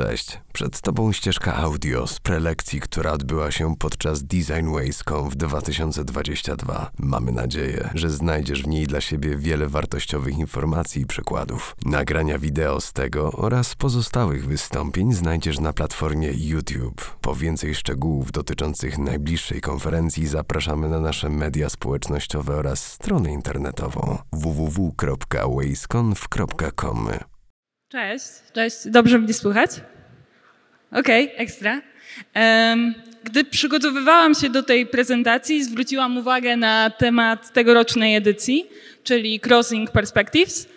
Cześć, przed Tobą ścieżka audio z prelekcji, która odbyła się podczas Design Ways.com w 2022. Mamy nadzieję, że znajdziesz w niej dla siebie wiele wartościowych informacji i przykładów. Nagrania wideo z tego oraz pozostałych wystąpień znajdziesz na platformie YouTube. Po więcej szczegółów dotyczących najbliższej konferencji zapraszamy na nasze media społecznościowe oraz stronę internetową www.waysconf.com. Cześć, cześć. Dobrze mnie słychać? Okej, okay, ekstra. Gdy przygotowywałam się do tej prezentacji, zwróciłam uwagę na temat tegorocznej edycji, czyli Crossing Perspectives.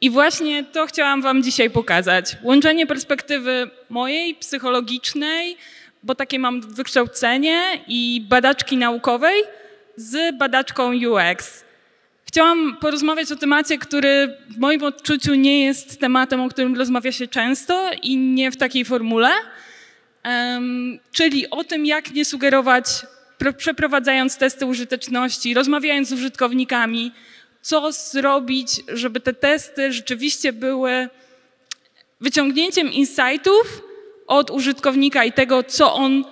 I właśnie to chciałam Wam dzisiaj pokazać. Łączenie perspektywy mojej, psychologicznej, bo takie mam wykształcenie, i badaczki naukowej z badaczką UX. Chciałam porozmawiać o temacie, który w moim odczuciu nie jest tematem, o którym rozmawia się często i nie w takiej formule, czyli o tym, jak nie sugerować, przeprowadzając testy użyteczności, rozmawiając z użytkownikami, co zrobić, żeby te testy rzeczywiście były wyciągnięciem insightów od użytkownika i tego, co on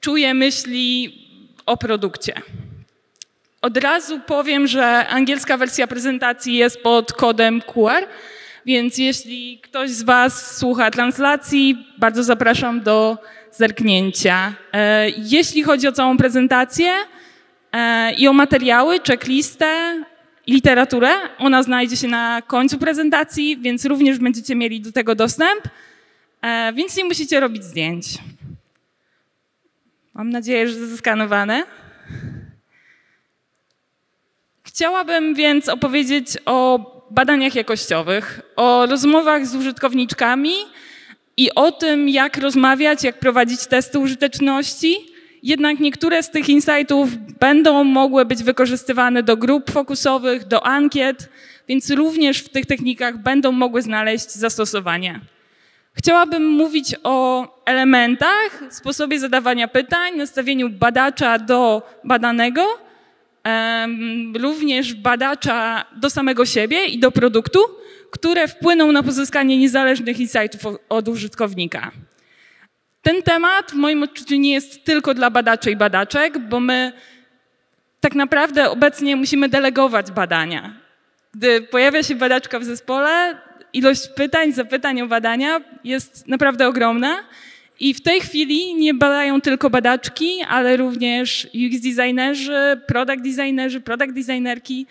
czuje, myśli o produkcie. Od razu powiem, że angielska wersja prezentacji jest pod kodem QR, więc jeśli ktoś z Was słucha translacji, bardzo zapraszam do zerknięcia. E, jeśli chodzi o całą prezentację e, i o materiały, checklistę, literaturę, ona znajdzie się na końcu prezentacji, więc również będziecie mieli do tego dostęp, e, więc nie musicie robić zdjęć. Mam nadzieję, że zeskanowane. Chciałabym więc opowiedzieć o badaniach jakościowych, o rozmowach z użytkowniczkami i o tym, jak rozmawiać, jak prowadzić testy użyteczności. Jednak niektóre z tych insightów będą mogły być wykorzystywane do grup fokusowych, do ankiet, więc również w tych technikach będą mogły znaleźć zastosowanie. Chciałabym mówić o elementach, sposobie zadawania pytań, nastawieniu badacza do badanego również badacza do samego siebie i do produktu, które wpłyną na pozyskanie niezależnych insightów od użytkownika. Ten temat w moim odczuciu nie jest tylko dla badaczy i badaczek, bo my tak naprawdę obecnie musimy delegować badania. Gdy pojawia się badaczka w zespole, ilość pytań, zapytań o badania jest naprawdę ogromna i w tej chwili nie badają tylko badaczki, ale również UX designerzy, product designerzy, product designerki,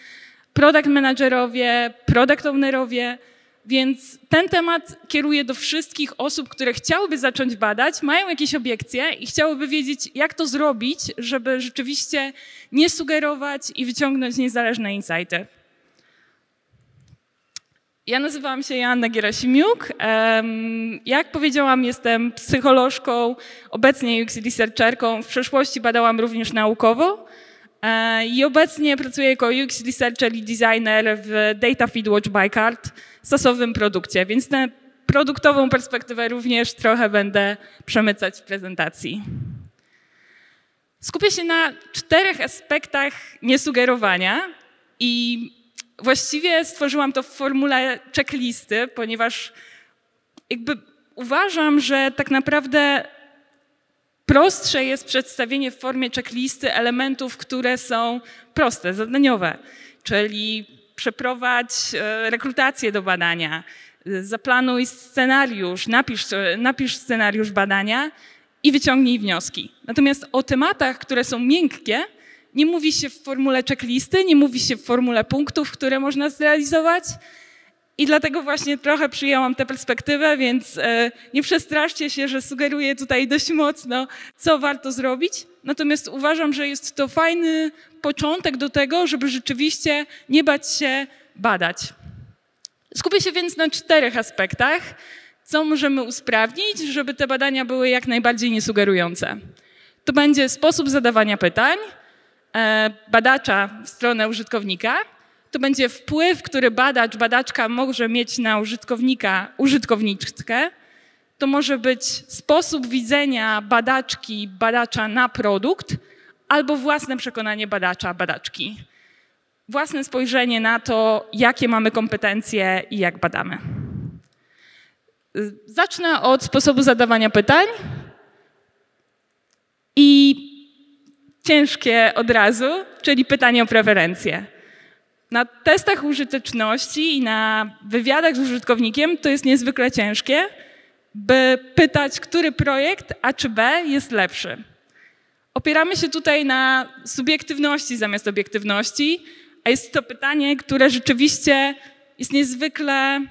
product managerowie, product ownerowie. Więc ten temat kieruje do wszystkich osób, które chciałyby zacząć badać, mają jakieś obiekcje i chciałyby wiedzieć, jak to zrobić, żeby rzeczywiście nie sugerować i wyciągnąć niezależne insighty. Ja nazywam się Joanna Gerasimiuk. Jak powiedziałam, jestem psycholożką, obecnie UX researcherką. W przeszłości badałam również naukowo e, i obecnie pracuję jako UX researcher i designer w Data Feed Watch by Card, stosowym produkcie, więc tę produktową perspektywę również trochę będę przemycać w prezentacji. Skupię się na czterech aspektach niesugerowania i właściwie stworzyłam to w formule checklisty, ponieważ jakby uważam, że tak naprawdę prostsze jest przedstawienie w formie checklisty elementów, które są proste, zadaniowe, czyli przeprowadź e, rekrutację do badania, zaplanuj scenariusz, napisz, napisz scenariusz badania i wyciągnij wnioski. Natomiast o tematach, które są miękkie, nie mówi się w formule checklisty, nie mówi się w formule punktów, które można zrealizować. I dlatego właśnie trochę przyjęłam tę perspektywę, więc e, nie przestraszcie się, że sugeruję tutaj dość mocno, co warto zrobić. Natomiast uważam, że jest to fajny początek do tego, żeby rzeczywiście nie bać się badać. Skupię się więc na czterech aspektach, co możemy usprawnić, żeby te badania były jak najbardziej niesugerujące. To będzie sposób zadawania pytań, badacza w stronę użytkownika, to będzie wpływ, który badacz, badaczka może mieć na użytkownika, użytkowniczkę. To może być sposób widzenia badaczki, badacza na produkt, albo własne przekonanie badacza, badaczki. Własne spojrzenie na to, jakie mamy kompetencje i jak badamy. Zacznę od sposobu zadawania pytań i ciężkie od razu, czyli pytanie o preferencje. Na testach użyteczności i na wywiadach z użytkownikiem to jest niezwykle ciężkie, by pytać, który projekt A czy B jest lepszy. Opieramy się tutaj na subiektywności zamiast obiektywności, a jest to pytanie, które rzeczywiście jest niezwykle,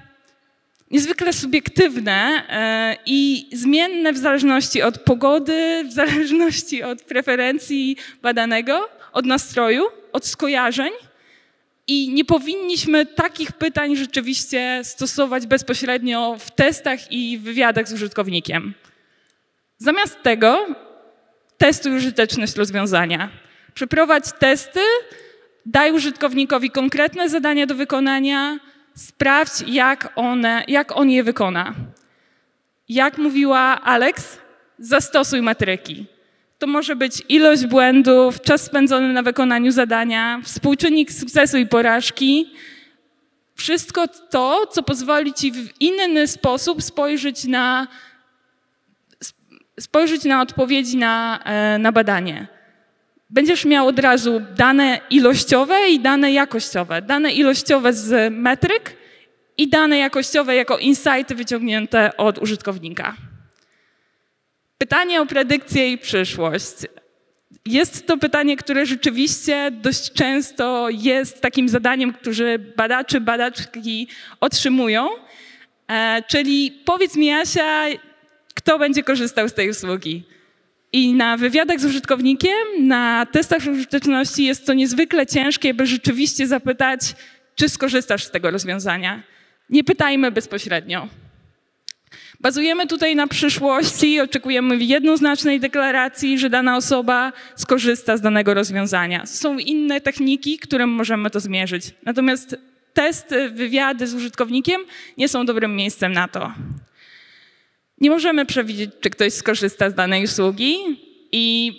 niezwykle subiektywne e, i zmienne w zależności od pogody, w zależności od preferencji badanego, od nastroju, od skojarzeń. I nie powinniśmy takich pytań rzeczywiście stosować bezpośrednio w testach i wywiadach z użytkownikiem. Zamiast tego testuj użyteczność rozwiązania. Przeprowadź testy, daj użytkownikowi konkretne zadania do wykonania, sprawdź, jak, one, jak on je wykona. Jak mówiła Alex, zastosuj matryki. To może być ilość błędów, czas spędzony na wykonaniu zadania, współczynnik sukcesu i porażki. Wszystko to, co pozwoli ci w inny sposób spojrzeć na, spojrzeć na odpowiedzi na, e, na badanie. Będziesz miał od razu dane ilościowe i dane jakościowe. Dane ilościowe z metryk i dane jakościowe jako insighty wyciągnięte od użytkownika. Pytanie o predykcję i przyszłość. Jest to pytanie, które rzeczywiście dość często jest takim zadaniem, które badacze, badaczki otrzymują. E, czyli powiedz mi, Asia, kto będzie korzystał z tej usługi? I na wywiadach z użytkownikiem, na testach użyteczności jest to niezwykle ciężkie, by rzeczywiście zapytać, czy skorzystasz z tego rozwiązania. Nie pytajmy bezpośrednio. Bazujemy tutaj na przyszłości, oczekujemy jednoznacznej deklaracji, że dana osoba skorzysta z danego rozwiązania. Są inne techniki, którym możemy to zmierzyć. Natomiast testy, wywiady z użytkownikiem nie są dobrym miejscem na to. Nie możemy przewidzieć, czy ktoś skorzysta z danej usługi i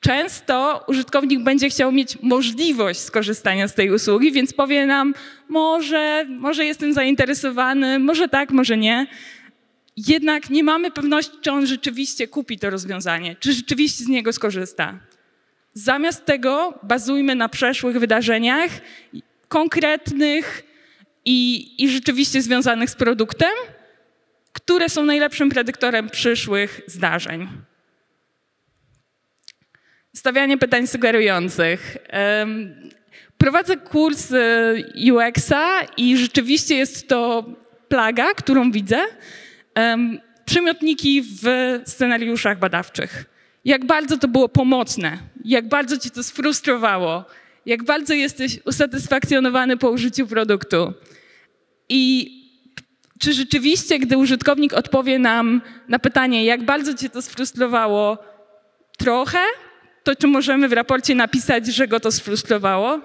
często użytkownik będzie chciał mieć możliwość skorzystania z tej usługi, więc powie nam, może, może jestem zainteresowany, może tak, może nie. Jednak nie mamy pewności, czy on rzeczywiście kupi to rozwiązanie, czy rzeczywiście z niego skorzysta. Zamiast tego bazujmy na przeszłych wydarzeniach, konkretnych i, i rzeczywiście związanych z produktem, które są najlepszym predyktorem przyszłych zdarzeń. Stawianie pytań sugerujących. Prowadzę kurs e, UX-a i rzeczywiście jest to plaga, którą widzę. Przymiotniki w scenariuszach badawczych. Jak bardzo to było pomocne, jak bardzo cię to sfrustrowało, jak bardzo jesteś usatysfakcjonowany po użyciu produktu. I czy rzeczywiście, gdy użytkownik odpowie nam na pytanie, jak bardzo cię to sfrustrowało, trochę, to czy możemy w raporcie napisać, że go to sfrustrowało?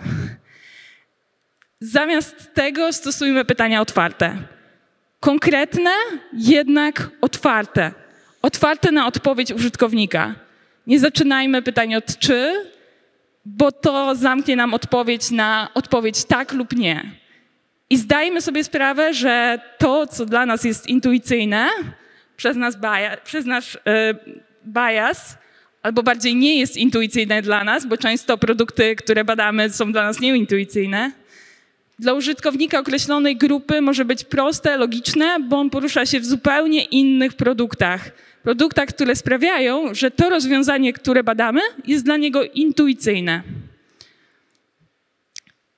Zamiast tego stosujmy pytania otwarte. Konkretne, jednak otwarte. Otwarte na odpowiedź użytkownika. Nie zaczynajmy pytań od czy, bo to zamknie nam odpowiedź na odpowiedź tak lub nie. I zdajmy sobie sprawę, że to, co dla nas jest intuicyjne, przez, nas baja, przez nasz y, bias, albo bardziej nie jest intuicyjne dla nas, bo często produkty, które badamy, są dla nas nieintuicyjne. Dla użytkownika określonej grupy może być proste, logiczne, bo on porusza się w zupełnie innych produktach. Produktach, które sprawiają, że to rozwiązanie, które badamy, jest dla niego intuicyjne.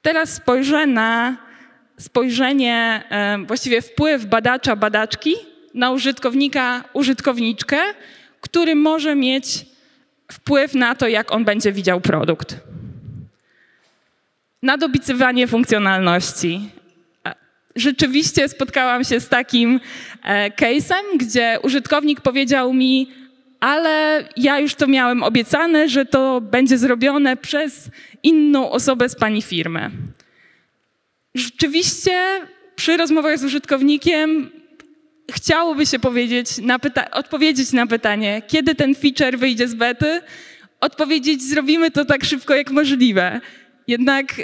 Teraz spojrzę na spojrzenie, e, właściwie wpływ badacza, badaczki na użytkownika, użytkowniczkę, który może mieć wpływ na to, jak on będzie widział produkt. Nadobicywanie funkcjonalności. E, Rzeczywiście spotkałam się z takim e, case'em, gdzie użytkownik powiedział mi, ale ja już to miałem obiecane, że to będzie zrobione przez inną osobę z pani firmy. Rzeczywiście przy rozmowach z użytkownikiem chciałoby się na odpowiedzieć na pytanie, kiedy ten feature wyjdzie z bety, odpowiedzieć, zrobimy to tak szybko jak możliwe. Jednak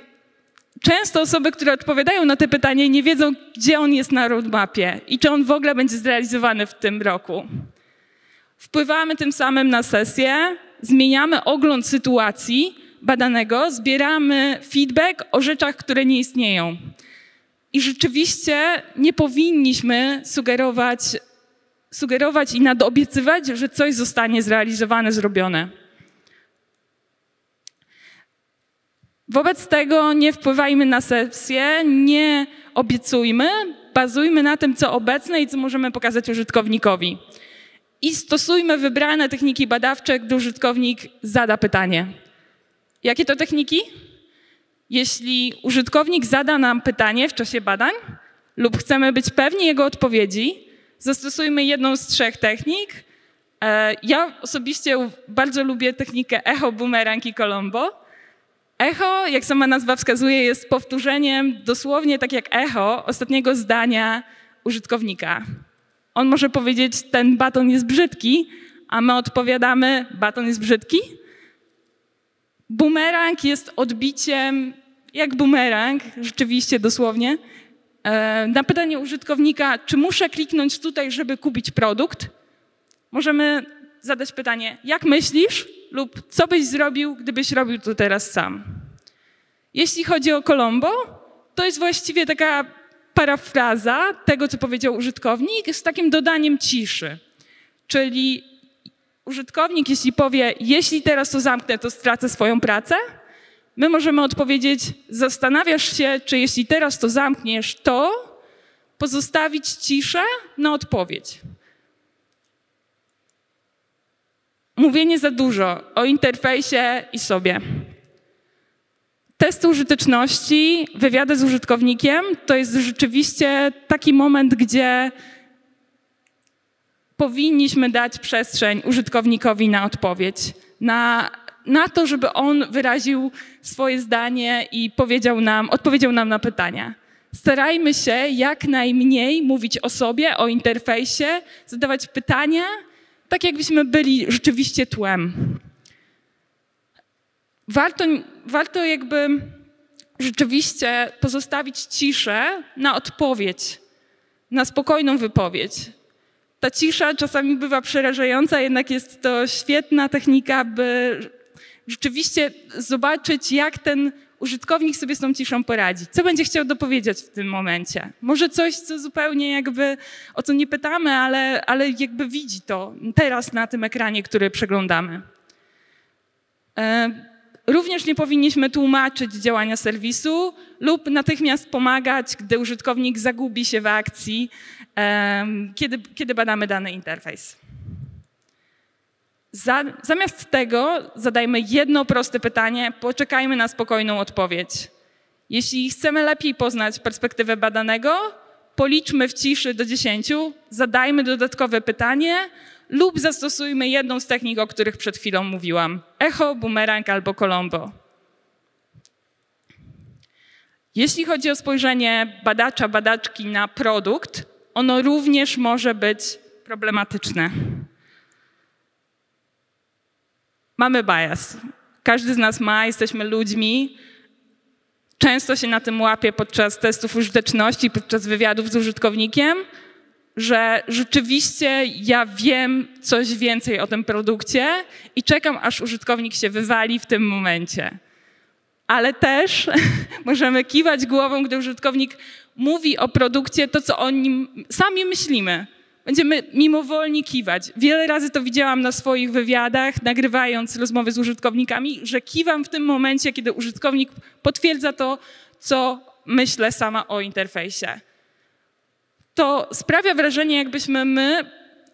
często osoby, które odpowiadają na te pytanie, nie wiedzą, gdzie on jest na roadmapie i czy on w ogóle będzie zrealizowany w tym roku. Wpływamy tym samym na sesję, zmieniamy ogląd sytuacji badanego, zbieramy feedback o rzeczach, które nie istnieją. I rzeczywiście nie powinniśmy sugerować, sugerować i nadobiecywać, że coś zostanie zrealizowane, zrobione. Wobec tego nie wpływajmy na sesję, nie obiecujmy, bazujmy na tym, co obecne i co możemy pokazać użytkownikowi. I stosujmy wybrane techniki badawcze, gdy użytkownik zada pytanie. Jakie to techniki? Jeśli użytkownik zada nam pytanie w czasie badań lub chcemy być pewni jego odpowiedzi, zastosujmy jedną z trzech technik. E, Ja osobiście bardzo lubię technikę echo, boomerang i colombo. Echo, jak sama nazwa wskazuje, jest powtórzeniem dosłownie tak jak echo ostatniego zdania użytkownika. On może powiedzieć, ten baton jest brzydki, a my odpowiadamy, baton jest brzydki. Bumerang jest odbiciem, jak bumerang, rzeczywiście dosłownie, e, na pytanie użytkownika, czy muszę kliknąć tutaj, żeby kupić produkt, możemy zadać pytanie, jak myślisz lub co byś zrobił, gdybyś robił to teraz sam. Jeśli chodzi o Colombo, to jest właściwie taka parafraza tego, co powiedział użytkownik, z takim dodaniem ciszy. Czyli użytkownik, jeśli powie, jeśli teraz to zamknę, to stracę swoją pracę, my możemy odpowiedzieć, zastanawiasz się, czy jeśli teraz to zamkniesz, to pozostawić ciszę na odpowiedź. Mówienie za dużo o interfejsie i sobie. Testy użyteczności, wywiady z użytkownikiem to jest rzeczywiście taki moment, gdzie powinniśmy dać przestrzeń użytkownikowi na odpowiedź, na, na to, żeby on wyraził swoje zdanie i powiedział nam, odpowiedział nam na pytania. Starajmy się jak najmniej mówić o sobie, o interfejsie, zadawać pytania, tak jakbyśmy byli rzeczywiście tłem. Warto, warto jakby rzeczywiście pozostawić ciszę na odpowiedź, na spokojną wypowiedź. Ta cisza czasami bywa przerażająca, jednak jest to świetna technika, by rzeczywiście zobaczyć, jak ten użytkownik sobie z tą ciszą poradzi. Co będzie chciał dopowiedzieć w tym momencie? Może coś, co zupełnie jakby, o co nie pytamy, ale, ale jakby widzi to teraz na tym ekranie, który przeglądamy. E, Również nie powinniśmy tłumaczyć działania serwisu lub natychmiast pomagać, gdy użytkownik zagubi się w akcji, kiedy, kiedy badamy dany interfejs. Za, zamiast tego zadajmy jedno proste pytanie, poczekajmy na spokojną odpowiedź. Jeśli chcemy lepiej poznać perspektywę badanego, policzmy w ciszy do 10, zadajmy dodatkowe pytanie lub zastosujmy jedną z technik, o których przed chwilą mówiłam: echo, bumerang albo colombo. Jeśli chodzi o spojrzenie badacza, badaczki na produkt, ono również może być problematyczne. Mamy bias. Każdy z nas ma, jesteśmy ludźmi. Często się na tym łapie podczas testów użyteczności, podczas wywiadów z użytkownikiem, że rzeczywiście ja wiem coś więcej o tym produkcie i czekam, aż użytkownik się wywali w tym momencie. Ale też możemy kiwać głową, gdy użytkownik mówi o produkcie to, co o nim sami myślimy. Będziemy mimowolnie kiwać. Wiele razy to widziałam na swoich wywiadach, nagrywając rozmowy z użytkownikami, że kiwam w tym momencie, kiedy użytkownik potwierdza to, co myślę sama o interfejsie to sprawia wrażenie, jakbyśmy my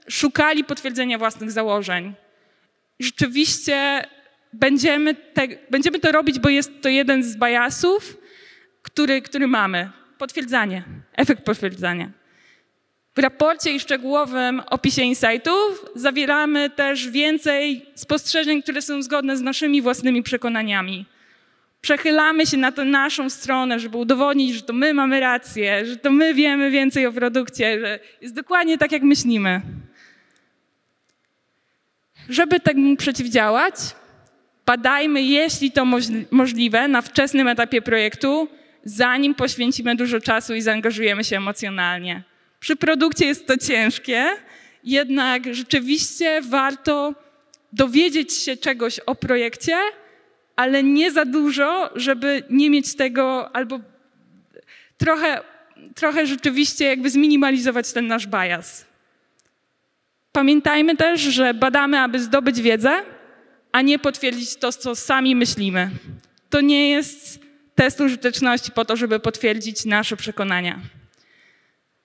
szukali potwierdzenia własnych założeń. Rzeczywiście będziemy, te, będziemy to robić, bo jest to jeden z biasów, który, który mamy. Potwierdzanie, efekt potwierdzania. W raporcie i szczegółowym opisie insightów zawieramy też więcej spostrzeżeń, które są zgodne z naszymi własnymi przekonaniami przechylamy się na tę naszą stronę, żeby udowodnić, że to my mamy rację, że to my wiemy więcej o produkcie, że jest dokładnie tak, jak myślimy. Żeby temu przeciwdziałać, badajmy, jeśli to moż- możliwe, na wczesnym etapie projektu zanim poświęcimy dużo czasu i zaangażujemy się emocjonalnie. Przy produkcie jest to ciężkie, jednak rzeczywiście warto dowiedzieć się czegoś o projekcie, ale nie za dużo, żeby nie mieć tego albo trochę, trochę rzeczywiście jakby zminimalizować ten nasz bias. Pamiętajmy też, że badamy, aby zdobyć wiedzę, a nie potwierdzić to, co sami myślimy. To nie jest test użyteczności po to, żeby potwierdzić nasze przekonania.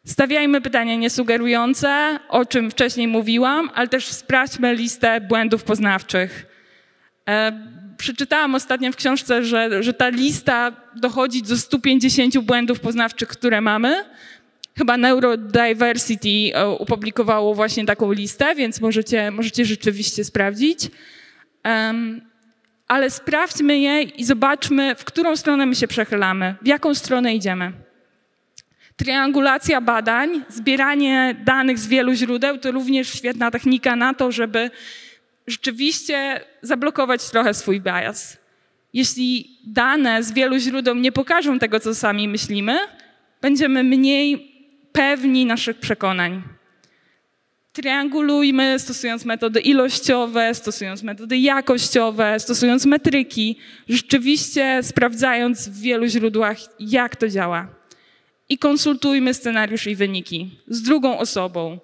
Stawiajmy pytania niesugerujące, o czym wcześniej mówiłam, ale też sprawdźmy listę błędów poznawczych. Przeczytałam ostatnio w książce, że, że ta lista dochodzi do 150 błędów poznawczych, które mamy. Chyba Neurodiversity e, opublikowało właśnie taką listę, więc możecie, możecie rzeczywiście sprawdzić. Em, ale sprawdźmy je i zobaczmy, w którą stronę my się przechylamy, w jaką stronę idziemy. Triangulacja badań, zbieranie danych z wielu źródeł to również świetna technika na to, żeby rzeczywiście zablokować trochę swój bias. Jeśli dane z wielu źródeł nie pokażą tego, co sami myślimy, będziemy mniej pewni naszych przekonań. Triangulujmy, stosując metody ilościowe, stosując metody jakościowe, stosując metryki, rzeczywiście sprawdzając w wielu źródłach, jak to działa. I konsultujmy scenariusz i wyniki z drugą osobą.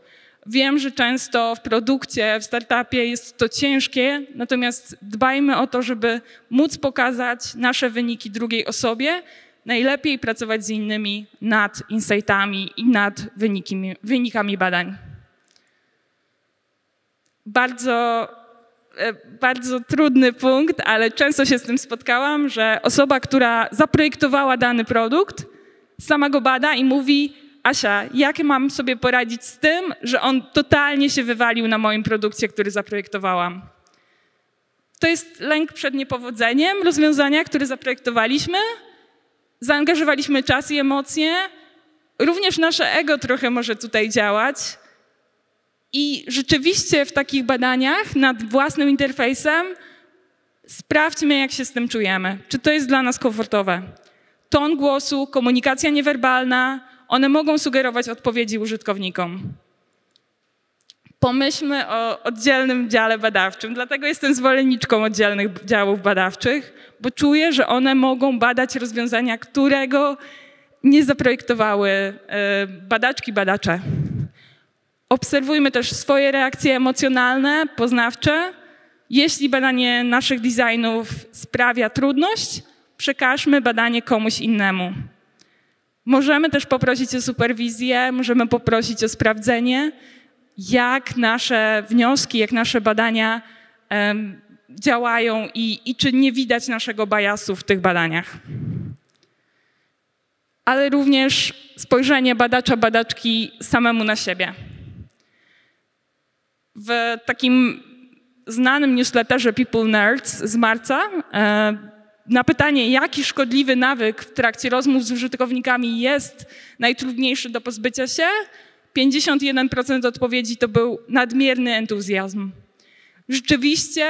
Wiem, że często w produkcie, w startupie jest to ciężkie, natomiast dbajmy o to, żeby móc pokazać nasze wyniki drugiej osobie. Najlepiej pracować z innymi nad insightami i nad wynikami, wynikami badań bardzo, e, bardzo trudny punkt, ale często się z tym spotkałam, że osoba, która zaprojektowała dany produkt, sama go bada i mówi: Asia, jak mam sobie poradzić z tym, że on totalnie się wywalił na moim produkcie, który zaprojektowałam? To jest lęk przed niepowodzeniem rozwiązania, które zaprojektowaliśmy. Zaangażowaliśmy czas i emocje. Również nasze ego trochę może tutaj działać. I rzeczywiście w takich badaniach nad własnym interfejsem sprawdźmy, jak się z tym czujemy. Czy to jest dla nas komfortowe? Ton głosu, komunikacja niewerbalna, one mogą sugerować odpowiedzi użytkownikom. Pomyślmy o oddzielnym dziale badawczym. Dlatego jestem zwolenniczką oddzielnych działów badawczych, bo czuję, że one mogą badać rozwiązania, którego nie zaprojektowały e, badaczki, badacze. Obserwujmy też swoje reakcje emocjonalne, poznawcze. Jeśli badanie naszych designów sprawia trudność, przekażmy badanie komuś innemu. Możemy też poprosić o superwizję, możemy poprosić o sprawdzenie, jak nasze wnioski, jak nasze badania um, działają i, i czy nie widać naszego biasu w tych badaniach. Ale również spojrzenie badacza, badaczki samemu na siebie. W takim znanym newsletterze People Nerds z marca e, na pytanie, jaki szkodliwy nawyk w trakcie rozmów z użytkownikami jest najtrudniejszy do pozbycia się, 51% odpowiedzi to był nadmierny entuzjazm. Rzeczywiście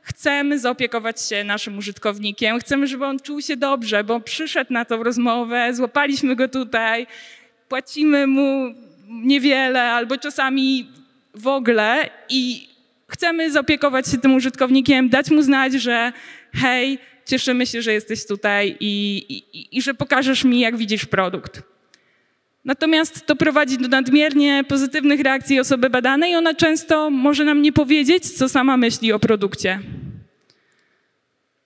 chcemy zaopiekować się naszym użytkownikiem, chcemy, żeby on czuł się dobrze, bo przyszedł na tą rozmowę, złapaliśmy go tutaj, płacimy mu niewiele albo czasami w ogóle i chcemy zaopiekować się tym użytkownikiem, dać mu znać, że hej, cieszymy się, że jesteś tutaj i, i, i że pokażesz mi, jak widzisz produkt. Natomiast to prowadzi do nadmiernie pozytywnych reakcji osoby badanej ona często może nam nie powiedzieć, co sama myśli o produkcie.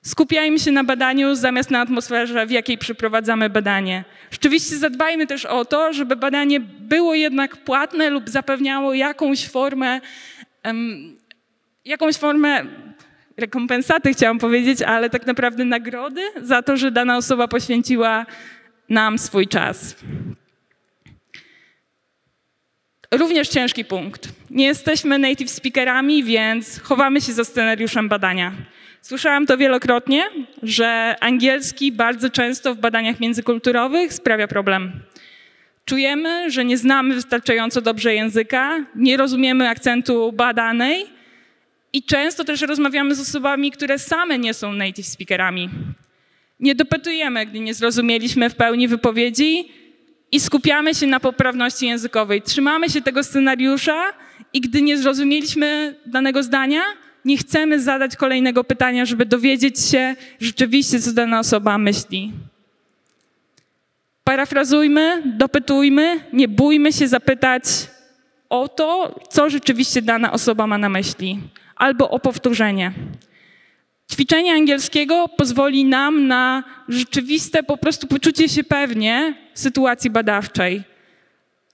Skupiajmy się na badaniu zamiast na atmosferze, w jakiej przeprowadzamy badanie. Rzeczywiście zadbajmy też o to, żeby badanie było jednak płatne lub zapewniało jakąś formę, um, jakąś formę rekompensaty, chciałam powiedzieć, ale tak naprawdę nagrody za to, że dana osoba poświęciła nam swój czas. Również ciężki punkt. Nie jesteśmy native speakerami, więc chowamy się za scenariuszem badania. Słyszałam to wielokrotnie, że angielski bardzo często w badaniach międzykulturowych sprawia problem. Czujemy, że nie znamy wystarczająco dobrze języka, nie rozumiemy akcentu badanej i często też rozmawiamy z osobami, które same nie są native speakerami. Nie dopytujemy, gdy nie zrozumieliśmy w pełni wypowiedzi i skupiamy się na poprawności językowej. Trzymamy się tego scenariusza i gdy nie zrozumieliśmy danego zdania, nie chcemy zadać kolejnego pytania, żeby dowiedzieć się rzeczywiście, co dana osoba myśli. Parafrazujmy, dopytujmy, nie bójmy się zapytać o to, co rzeczywiście dana osoba ma na myśli, albo o powtórzenie. Ćwiczenie angielskiego pozwoli nam na rzeczywiste po prostu poczucie się pewnie w sytuacji badawczej.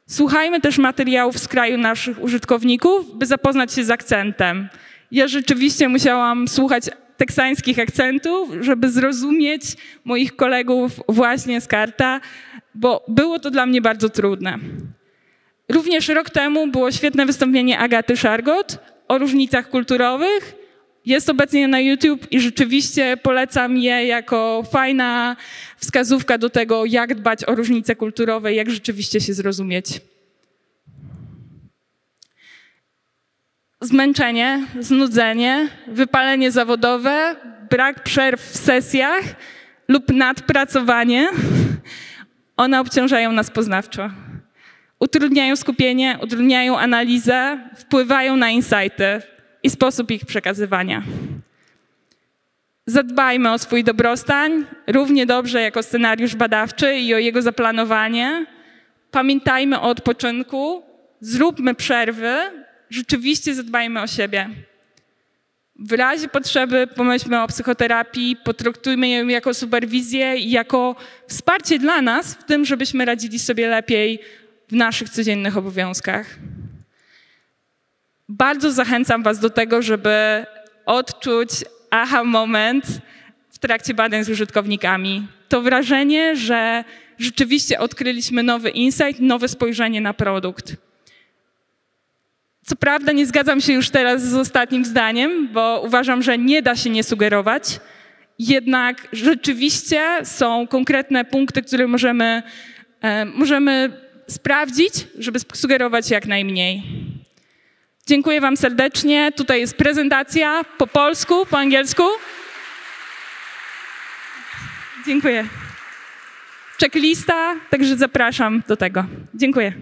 Słuchajmy też materiałów z kraju naszych użytkowników, by zapoznać się z akcentem. Ja rzeczywiście musiałam słuchać teksańskich akcentów, żeby zrozumieć moich kolegów właśnie z karta, bo było to dla mnie bardzo trudne. Również rok temu było świetne wystąpienie Agaty Szargot o różnicach kulturowych. Jest obecnie na YouTube i rzeczywiście polecam je jako fajna wskazówka do tego, jak dbać o różnice kulturowe, jak rzeczywiście się zrozumieć. Zmęczenie, znudzenie, wypalenie zawodowe, brak przerw w sesjach lub nadpracowanie, one obciążają nas poznawczo utrudniają skupienie, utrudniają analizę, wpływają na insighty i sposób ich przekazywania. Zadbajmy o swój dobrostań równie dobrze jak o scenariusz badawczy i o jego zaplanowanie. Pamiętajmy o odpoczynku, zróbmy przerwy, rzeczywiście zadbajmy o siebie. W razie potrzeby pomyślmy o psychoterapii, potraktujmy ją jako superwizję i jako wsparcie dla nas w tym, żebyśmy radzili sobie lepiej w naszych codziennych obowiązkach. Bardzo zachęcam Was do tego, żeby odczuć aha moment w trakcie badań z użytkownikami. To wrażenie, że rzeczywiście odkryliśmy nowy insight, nowe spojrzenie na produkt. Co prawda nie zgadzam się już teraz z ostatnim zdaniem, bo uważam, że nie da się nie sugerować. Jednak rzeczywiście są konkretne punkty, które możemy, e, możemy sprawdzić, żeby sugerować jak najmniej. Dziękuję Wam serdecznie. Tutaj jest prezentacja po polsku, po angielsku. Dziękuję. Checklista, także zapraszam do tego. Dziękuję.